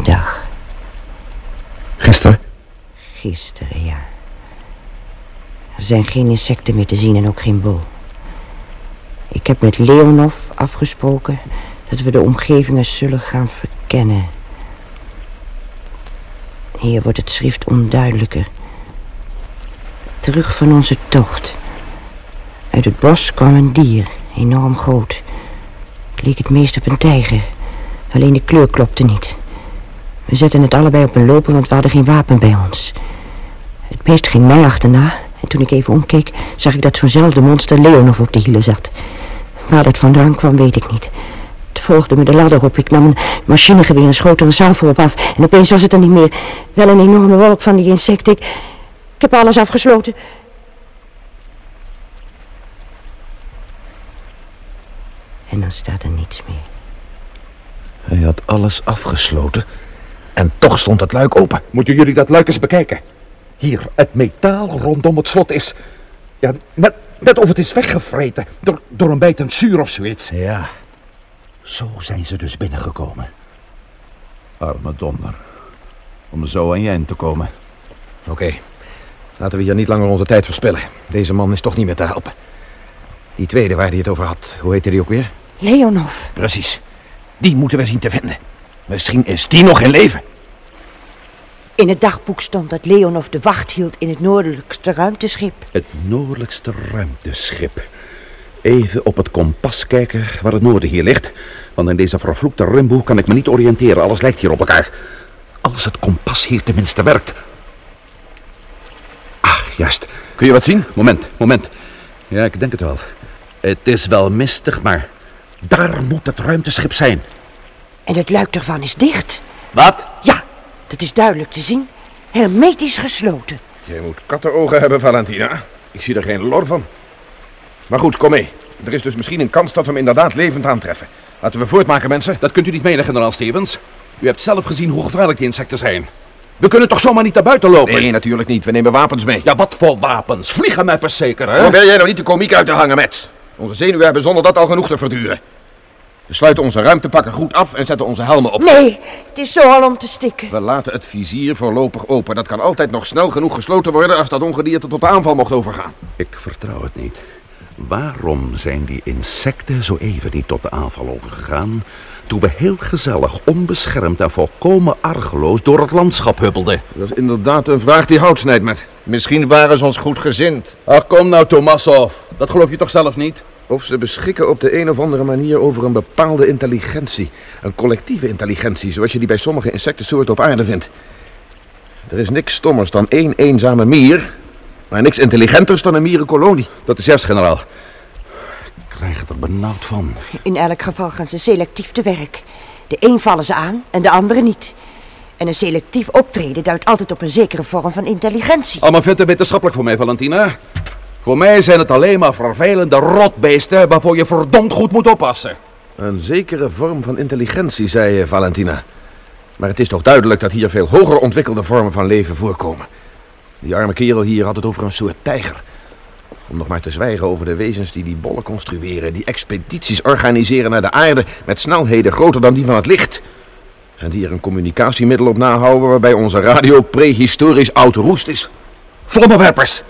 Dag. Gisteren? Gisteren, ja. Er zijn geen insecten meer te zien en ook geen bol. Ik heb met Leonov afgesproken dat we de omgevingen zullen gaan verkennen. Hier wordt het schrift onduidelijker. Terug van onze tocht. Uit het bos kwam een dier, enorm groot. Het leek het meest op een tijger. Alleen de kleur klopte niet. We zetten het allebei op een lopen, want we hadden geen wapen bij ons. Het beest ging mij achterna. En toen ik even omkeek, zag ik dat zo'nzelfde monster Leonov op de hielen zat. Waar dat vandaan kwam, weet ik niet. Het volgde me de ladder op. Ik nam een machinegeweer en schoot er een salvo op af. En opeens was het er niet meer. Wel een enorme wolk van die insecten. Ik, ik heb alles afgesloten. En dan staat er niets meer. Hij had alles afgesloten. En toch stond het luik open. Moeten jullie dat luik eens bekijken? Hier, het metaal rondom het slot is... Ja, net, net of het is weggevreten door, door een bijtend zuur of zoiets. Ja. Zo zijn ze dus binnengekomen. Arme donder. Om zo aan je eind te komen. Oké. Laten we hier niet langer onze tijd verspillen. Deze man is toch niet meer te helpen. Die tweede waar hij het over had, hoe heette die ook weer? Leonov. Precies. Die moeten we zien te vinden. Misschien is die nog in leven. In het dagboek stond dat Leonov de wacht hield in het noordelijkste ruimteschip. Het noordelijkste ruimteschip. Even op het kompas kijken waar het noorden hier ligt. Want in deze vervloekte rimboe kan ik me niet oriënteren. Alles lijkt hier op elkaar. Als het kompas hier tenminste werkt. Ah, juist. Kun je wat zien? Moment, moment. Ja, ik denk het wel. Het is wel mistig, maar daar moet het ruimteschip zijn. En het luik ervan is dicht. Wat? Ja, dat is duidelijk te zien. Hermetisch gesloten. Jij moet kattenogen hebben, Valentina. Ik zie er geen lor van. Maar goed, kom mee. Er is dus misschien een kans dat we hem inderdaad levend aantreffen. Laten we voortmaken, mensen. Dat kunt u niet menen, generaal Stevens. U hebt zelf gezien hoe gevaarlijk die insecten zijn. We kunnen toch zomaar niet naar buiten lopen? Nee, natuurlijk niet. We nemen wapens mee. Ja, wat voor wapens? Vliegenmeppers zeker, hè? Probeer jij nou niet de komiek uit te hangen, met. Onze zenuwen hebben zonder dat al genoeg te verduren. We sluiten onze ruimtepakken goed af en zetten onze helmen op. Nee, het is zo al om te stikken. We laten het vizier voorlopig open. Dat kan altijd nog snel genoeg gesloten worden als dat ongedierte tot de aanval mocht overgaan. Ik vertrouw het niet. Waarom zijn die insecten zo even niet tot de aanval overgegaan... toen we heel gezellig, onbeschermd en volkomen argeloos door het landschap huppelden? Dat is inderdaad een vraag die hout snijdt, met. Misschien waren ze ons goed gezind. Ach, kom nou, Tomasov. Dat geloof je toch zelf niet? Of ze beschikken op de een of andere manier over een bepaalde intelligentie. Een collectieve intelligentie, zoals je die bij sommige insectensoorten op aarde vindt. Er is niks stommers dan één eenzame mier, maar niks intelligenters dan een mierenkolonie. Dat is juist, generaal. Ik krijg het er benauwd van. In elk geval gaan ze selectief te werk. De een vallen ze aan en de andere niet. En een selectief optreden duidt altijd op een zekere vorm van intelligentie. Allemaal veel te wetenschappelijk voor mij, Valentina. Voor mij zijn het alleen maar vervelende rotbeesten waarvoor je verdomd goed moet oppassen. Een zekere vorm van intelligentie, zei Valentina. Maar het is toch duidelijk dat hier veel hoger ontwikkelde vormen van leven voorkomen. Die arme kerel hier had het over een soort tijger. Om nog maar te zwijgen over de wezens die die bollen construeren, die expedities organiseren naar de aarde met snelheden groter dan die van het licht. En die er een communicatiemiddel op nahouden waarbij onze radio prehistorisch oud roest is. Vlammenwerpers!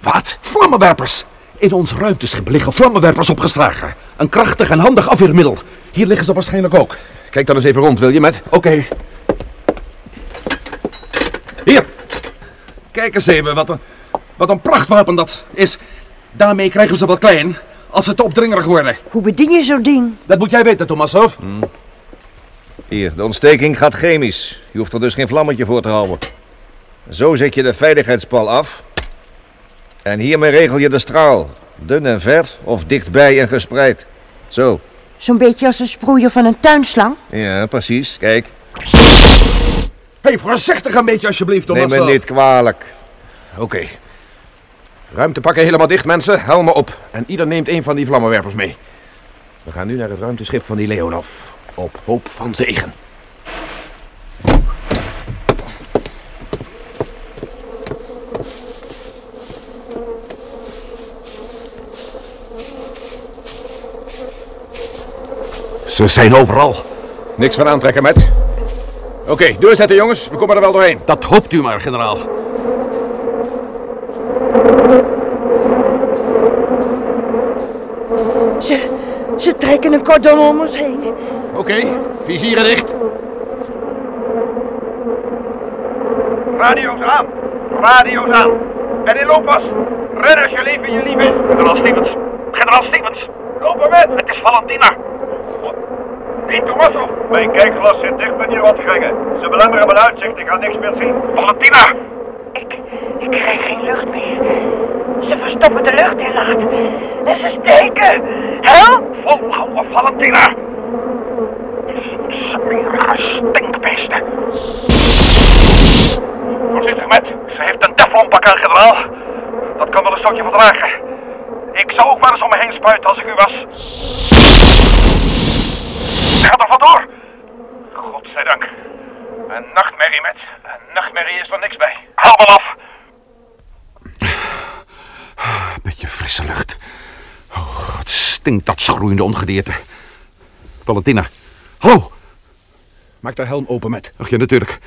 Wat? Vlammenwerpers! In ons ruimteschip liggen vlammenwerpers opgeslagen. Een krachtig en handig afweermiddel. Hier liggen ze waarschijnlijk ook. Kijk dan eens even rond, wil je, met? Oké. Hier. Kijk eens even, wat een, wat een prachtwapen dat is. Daarmee krijgen we ze wel klein, als ze te opdringerig worden. Hoe bedien je zo'n ding? Dat moet jij weten, Tomasov. Hier, de ontsteking gaat chemisch. Je hoeft er dus geen vlammetje voor te houden. Zo zet je de veiligheidspal af. En hiermee regel je de straal. Dun en ver, of dichtbij en gespreid. Zo. Zo'n beetje als een sproeier van een tuinslang? Ja, precies. Kijk. Hé, hey, voorzichtig een beetje alsjeblieft, Neem Tomasov. me niet kwalijk. Oké. Ruimtepakken helemaal dicht, mensen. Helmen op. En ieder neemt een van die vlammenwerpers mee. We gaan nu naar het ruimteschip van die Leonov. Op hoop van zegen. Ze zijn overal. Niks van aantrekken, met. Oké, doorzetten jongens. We komen er wel doorheen. Dat hoopt u maar, generaal. Ze, ze trekken een cordon om ons heen. Oké, vizieren dicht. Radio's aan. Radio's aan. En in looppas. Red als je leven je lief is. Generaal Stevens. Generaal Stevens. Lopen met. Het is Valentina. God. Piet Tomasov. Mijn kijkglas zit dicht met die rotgangen. Ze belemmeren mijn uitzicht. Ik ga niks meer zien. Valentina. Ik, ik krijg geen lucht meer. Ze verstoppen de luchtinlaat. En ze steken. Help! Volhouden, Valentina. Smerige stinkbeesten. Voorzichtig met. Ze heeft een teflonpak aan, generaal. Dat kan wel een stootje verdragen. Ik zou ook wel eens om me heen spuiten als ik u was. Ga er vandoor. Godzijdank. Een nachtmerrie met. Een nachtmerrie is er niks bij. Haal me af. Beetje frisse lucht. Oh, het stinkt, dat schroeiende ongedierte. Valentina. Hallo. Maak de helm open met. Ach ja, natuurlijk.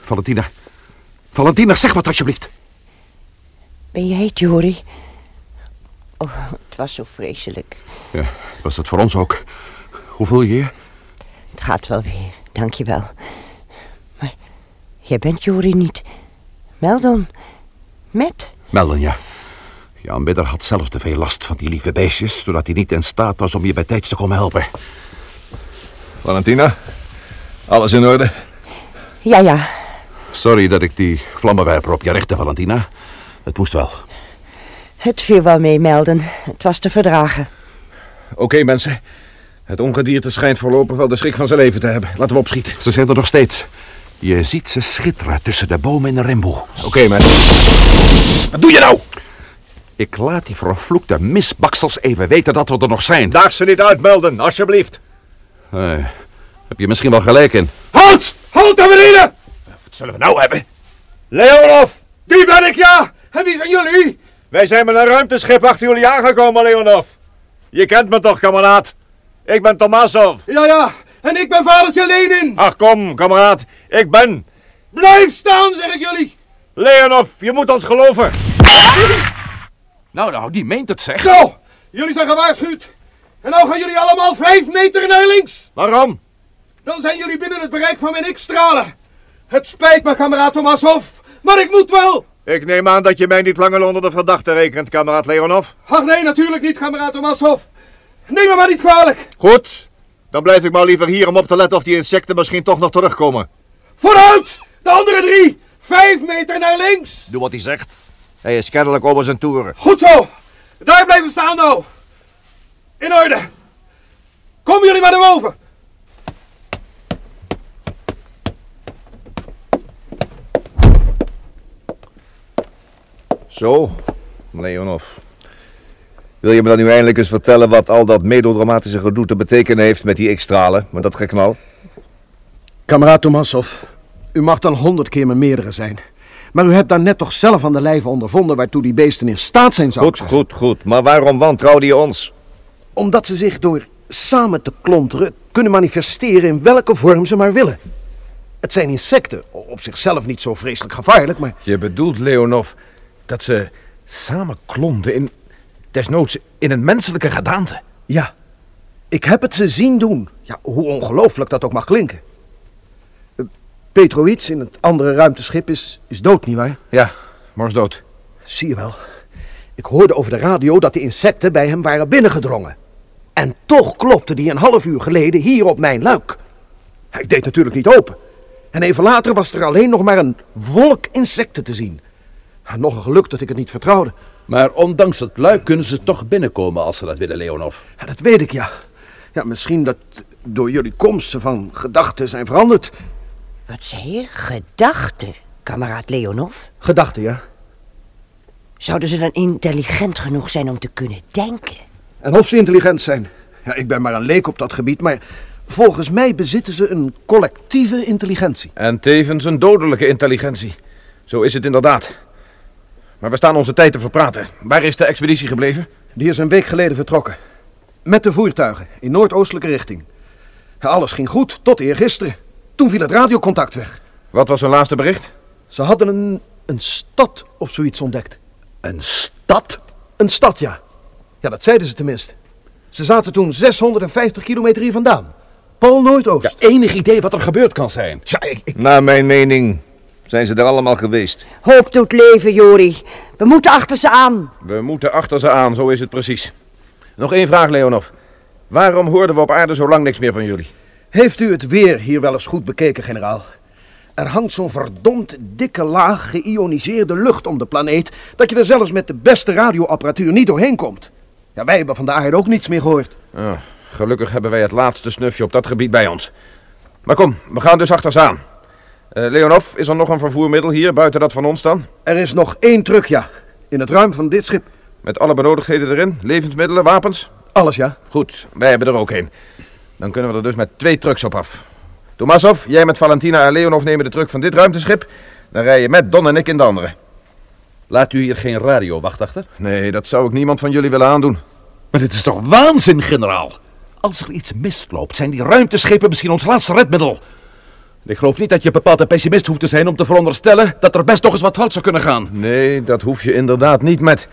Valentina. Valentina, zeg wat alsjeblieft. Ben jij het, Jori? Oh, het was zo vreselijk. Ja, het was het voor ons ook. Hoe voel je je? Het gaat wel weer, dank je wel. Maar jij bent Jori niet. Meldon. Met. Melden, ja. Jan Bidder had zelf te veel last van die lieve beestjes... zodat hij niet in staat was om je bij tijds te komen helpen. Valentina, alles in orde? Ja, ja. Sorry dat ik die vlammenwerper op je richtte, Valentina. Het moest wel. Het viel wel mee, Melden. Het was te verdragen. Oké mensen. Het ongedierte schijnt voorlopig wel de schrik van zijn leven te hebben. Laten we opschieten. Ze zijn er nog steeds. Je ziet ze schitteren tussen de bomen in de rimboe. Oké mensen. Wat doe je nou? Ik laat die vervloekte misbaksels even weten dat we er nog zijn. Daag ze niet uitmelden, alsjeblieft. Eh, heb je misschien wel gelijk in. Halt! Halt daar beneden! Wat zullen we nou hebben? Leonov, Die ben ik, ja! En wie zijn jullie? wij zijn met een ruimteschip achter jullie aangekomen, Leonov. Je kent me toch, kameraad? Ik ben Tomasov. Ja, ja. En ik ben vadertje Lenin. Ach kom, kameraad. Ik ben... Blijf staan, zeg ik jullie. Leonov, je moet ons geloven. Nou, nou, die meent het zeg. Zo, jullie zijn gewaarschuwd. En nou gaan jullie allemaal vijf meter naar links. Waarom? Dan zijn jullie binnen het bereik van mijn X-stralen. Het spijt me, kameraad Tomasov, maar ik moet wel. Ik neem aan dat je mij niet langer onder de verdachte rekent, kameraad Leonov. Ach nee, natuurlijk niet, kameraad Tomasov. Neem me maar niet kwalijk. Goed, dan blijf ik maar liever hier om op te letten of die insecten misschien toch nog terugkomen. Vooruit, de andere drie. Vijf meter naar links. Doe wat hij zegt. Hij is kennelijk over zijn toeren. Goed zo. Daar blijven staan nou. In orde. Komen jullie maar naar boven. Zo, Leonov. Wil je me dan nu eindelijk eens vertellen wat al dat melodramatische gedoe te betekenen heeft met die X-stralen, met dat geknal? Kameraad Tomasov, u mag dan honderd keer mijn meerdere zijn. Maar u hebt daar net toch zelf aan de lijve ondervonden waartoe die beesten in staat zijn, zou Goed, goed, goed. Maar waarom wantrouwde je ons? Omdat ze zich door samen te klonteren kunnen manifesteren in welke vorm ze maar willen. Het zijn insecten, op zichzelf niet zo vreselijk gevaarlijk, maar Je bedoelt, Leonov, dat ze samen klonten in... desnoods in een menselijke gedaante. ja, ik heb het ze zien doen. Ja, hoe ongelooflijk dat ook mag klinken. Eh, Petrovic in het andere ruimteschip is, is dood, nietwaar? Ja, mors dood. Zie je wel. Ik hoorde over de radio dat de insecten bij hem waren binnengedrongen. En toch klopte die een half uur geleden hier op mijn luik. Ik deed natuurlijk niet open. En even later was er alleen nog maar een wolk insecten te zien. Nog een geluk dat ik het niet vertrouwde. Maar ondanks het luik kunnen ze toch binnenkomen als ze dat willen, Leonov. Ja, dat weet ik, ja. Ja, misschien dat door jullie komst ze van gedachten zijn veranderd. Wat zei je? Gedachten, kameraad Leonov? Gedachten, ja. Zouden ze dan intelligent genoeg zijn om te kunnen denken? En of ze intelligent zijn. Ja, ik ben maar een leek op dat gebied, maar volgens mij bezitten ze een collectieve intelligentie. En tevens een dodelijke intelligentie. Zo is het inderdaad. Maar we staan onze tijd te verpraten. Waar is de expeditie gebleven? Die is een week geleden vertrokken. Met de voertuigen in noordoostelijke richting. Alles ging goed tot eergisteren. Toen viel het radiocontact weg. Wat was hun laatste bericht? Ze hadden een, een stad of zoiets ontdekt. Een stad? Een stad, ja. Ja, dat zeiden ze tenminste. Ze zaten toen 650 kilometer hier vandaan. Paul Noordoost. Ja, enig idee wat er gebeurd kan zijn. Ja, ik, ik- Naar mijn mening zijn ze er allemaal geweest. Hoop doet leven, Jori. We moeten achter ze aan. We moeten achter ze aan, zo is het precies. Nog één vraag, Leonov. Waarom hoorden we op aarde zo lang niks meer van jullie? Heeft u het weer hier wel eens goed bekeken, generaal? Er hangt zo'n verdomd dikke laag geïoniseerde lucht om de planeet... dat je er zelfs met de beste radioapparatuur niet doorheen komt. Ja, wij hebben van de aarde ook niets meer gehoord. Ah, gelukkig hebben wij het laatste snufje op dat gebied bij ons. Maar kom, we gaan dus achter ze aan. Eh, Leonov, is er nog een vervoermiddel hier, buiten dat van ons dan? Er is nog één truck, ja. In het ruim van dit schip. Met alle benodigdheden erin? Levensmiddelen, wapens? Alles, ja. Goed, wij hebben er ook een. Dan kunnen we er dus met twee trucks op af. Tomasov, jij met Valentina en Leonov nemen de truck van dit ruimteschip. Dan rij je met Don en ik in de andere. Laat u hier geen radiowacht achter? Nee, dat zou ik niemand van jullie willen aandoen. Maar dit is toch waanzin, generaal? Als er iets misloopt, zijn die ruimteschepen misschien ons laatste redmiddel. Ik geloof niet dat je bepaald een pessimist hoeft te zijn om te veronderstellen dat er best nog eens wat fout zou kunnen gaan. Nee, dat hoef je inderdaad niet met.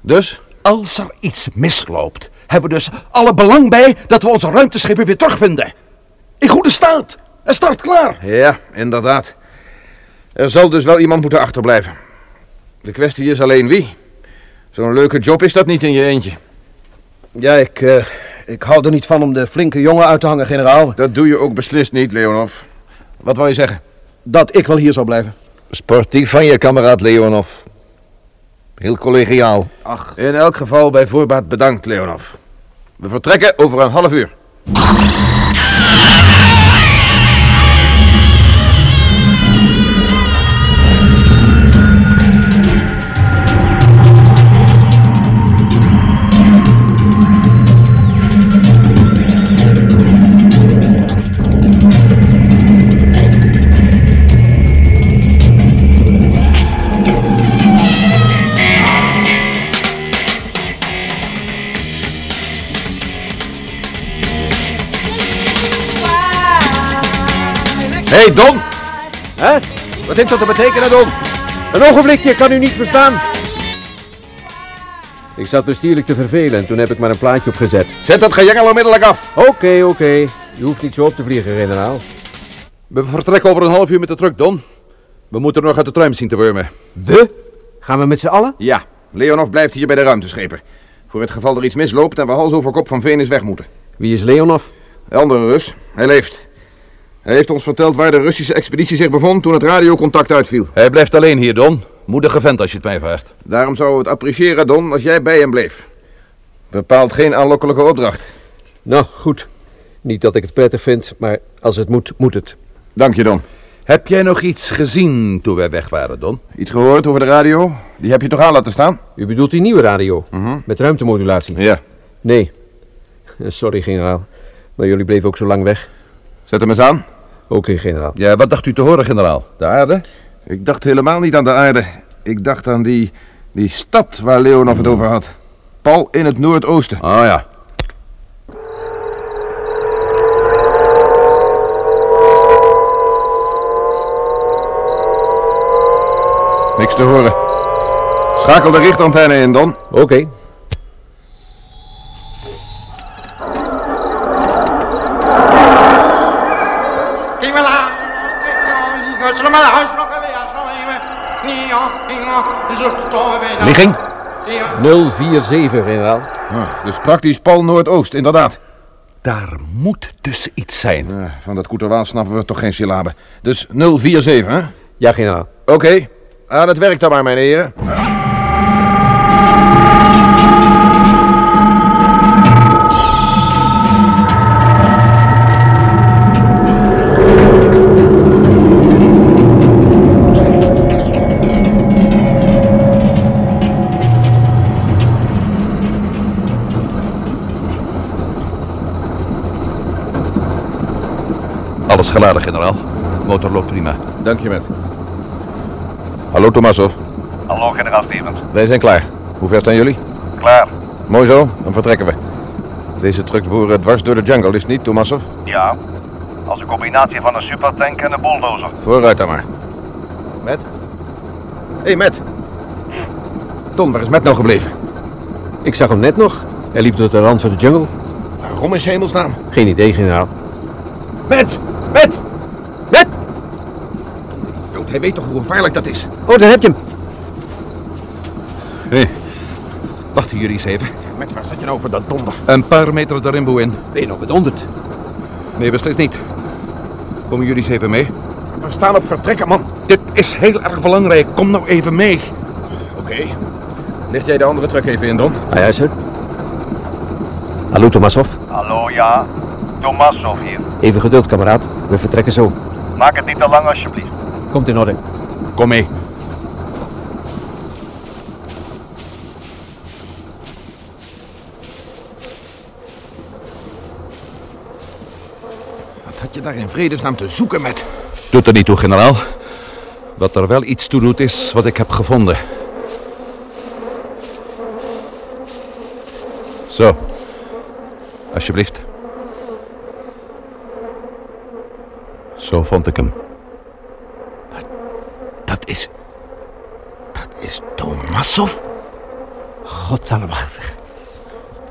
Dus? Als er iets misloopt, hebben we dus alle belang bij dat we onze ruimteschepen weer terugvinden. In goede staat. En start klaar. Ja, inderdaad. Er zal dus wel iemand moeten achterblijven. De kwestie is alleen wie. Zo'n leuke job is dat niet in je eentje. Ja, ik, eh, ik hou er niet van om de flinke jongen uit te hangen, generaal. Dat doe je ook beslist niet, Leonov. Wat wil je zeggen? Dat ik wel hier zou blijven. Sportief van je, kameraad Leonov. Heel collegiaal. In elk geval bij voorbaat bedankt, Leonov. We vertrekken over een half uur. Hé, hey, Don! Hè? Wat heeft dat te betekenen, Don? Een ogenblikje, kan u niet verstaan. Ik zat bestuurlijk te vervelen en toen heb ik maar een plaatje opgezet. Zet dat gejengel onmiddellijk af. Oké, oké. Je hoeft niet zo op te vliegen, generaal. We vertrekken over een half uur met de truck, Don. We moeten er nog uit de truim zien te wurmen. We? Gaan we met z'n allen? Ja, Leonov blijft hier bij de ruimteschepen. Voor het geval er iets misloopt en we hals over kop van Venus weg moeten. Wie is Leonov? De andere Rus, hij leeft. Hij heeft ons verteld waar de Russische expeditie zich bevond toen het radiocontact uitviel. Hij blijft alleen hier, Don. Moedige vent als je het mij vraagt. Daarom zouden we het appreciëren, Don, als jij bij hem bleef. Bepaalt geen aanlokkelijke opdracht. Nou, goed. Niet dat ik het prettig vind, maar als het moet, moet het. Dank je, Don. Heb jij nog iets gezien toen wij weg waren, Don? Iets gehoord over de radio? Die heb je toch aan laten staan? U bedoelt die nieuwe radio? Mhm. Met ruimtemodulatie? Ja. Nee. Sorry, generaal. Maar jullie bleven ook zo lang weg. Zet hem eens aan. Oké, generaal. Ja, wat dacht u te horen, generaal? De aarde? Ik dacht helemaal niet aan de aarde. Ik dacht aan die, die stad waar Leonov het over had. Pal in het noordoosten. Oh ja. Niks te horen. Schakel de richtantenne in, Don. Oké. 047, generaal. Ah, dus praktisch Pal Noordoost, inderdaad. Daar moet dus iets zijn. Eh, van dat Koeterwaal snappen we toch geen syllabe. Dus 047, hè? Ja, generaal. Oké, aan het werk dan maar, mijn heren. Geladen, generaal. Motor loopt prima. Dank je, met. Hallo, Tomasov. Hallo, generaal Stevens. Wij zijn klaar. Hoe ver staan jullie? Klaar. Mooi zo, dan vertrekken we. Deze trucks boeren dwars door de jungle, is het niet, Tomasov? Ja. Als een combinatie van een supertank en een bulldozer. Vooruit dan maar. Met? Hé, hey, Met. Ton, waar is Met nou gebleven? Ik zag hem net nog. Hij liep door de rand van de jungle. Waarom is hemelsnaam? Geen idee, generaal. Met! Met! Met! Jood, hij weet toch hoe gevaarlijk dat is? Oh, daar heb je hem. Hé, wachten jullie eens even. Met, waar zat je nou voor dat donder? Een paar meter de rimboe in. Ben je nog bedonderd? Nee, beslist niet. Komen jullie eens even mee? We staan op vertrekken, man. Dit is heel erg belangrijk. Kom nou even mee. Oké. Licht jij de andere truck even in, Don? Ah ja, sir. Hallo, Tomasov. Hallo, ja. Tomasov hier. Even geduld, kameraad. We vertrekken zo. Maak het niet te lang alsjeblieft. Komt in orde. Kom mee. Wat had je daar in vredesnaam te zoeken, Met? Doet er niet toe, generaal. Wat er wel iets toe doet, is wat ik heb gevonden. Zo. Alsjeblieft. Zo vond ik hem. Dat is... Dat is Tomasov? Godallemachtig.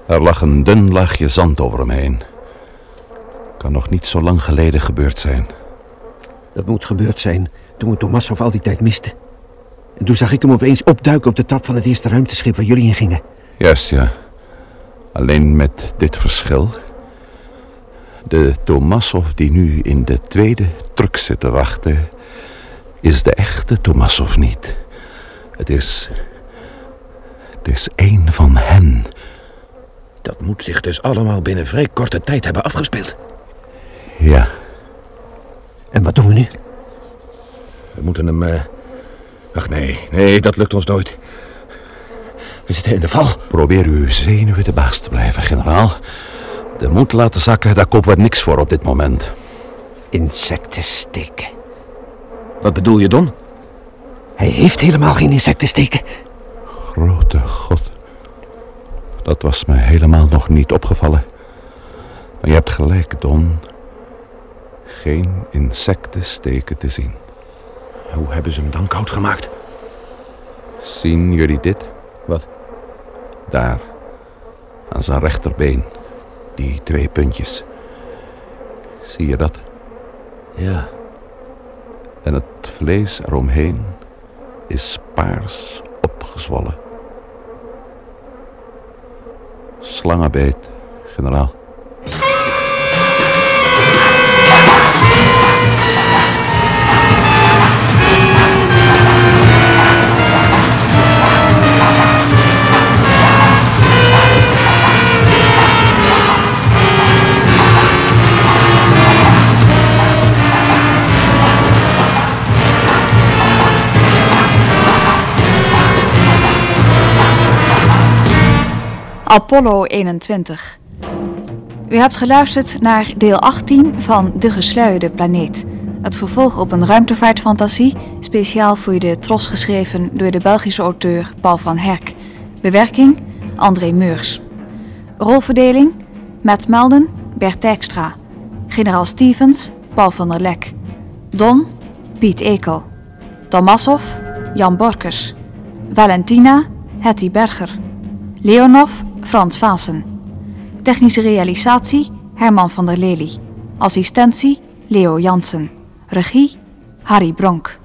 Er lag een dun laagje zand over hem heen. Kan nog niet zo lang geleden gebeurd zijn. Dat moet gebeurd zijn toen we Tomasov al die tijd misten. En toen zag ik hem opeens opduiken op de trap van het eerste ruimteschip waar jullie in gingen. Juist, ja. Alleen met dit verschil. De Tomasov die nu in de tweede truck zit te wachten... is de echte Tomasov niet. Het is... Het is één van hen. Dat moet zich dus allemaal binnen vrij korte tijd hebben afgespeeld. Ja, En wat doen we nu? We moeten hem... eh, Ach nee, nee, dat lukt ons nooit. We zitten in de val. probeer uw zenuwen de baas te blijven, generaal. De moed laten zakken, daar kopen we niks voor op dit moment. Insecten steken. Wat bedoel je, Don? Hij heeft helemaal geen insecten steken. Grote god. Dat was me helemaal nog niet opgevallen. Maar je hebt gelijk, Don. Geen insecten steken te zien. Hoe hebben ze hem dan koud gemaakt? Zien jullie dit? Wat? Daar. Aan zijn rechterbeen. Die twee puntjes. Zie je dat? Ja. En het vlees eromheen is paars opgezwollen. Slangenbeet, generaal. Apollo 21. U hebt geluisterd naar deel 18 van De Gesluierde Planeet. Het vervolg op een ruimtevaartfantasie, speciaal voor de Tros geschreven door de Belgische auteur Paul van Herk. Bewerking André Meurs. Rolverdeling Matt Melden, Bert Dijkstra. Generaal Stevens, Paul van der Lek. Don, Piet Ekel. Tomasov, Jan Borkers. Valentina, Hetty Berger. Leonov, Frans Vaassen. Technische realisatie, Herman van der Lely. Assistentie, Leo Jansen. Regie, Harry Bronk.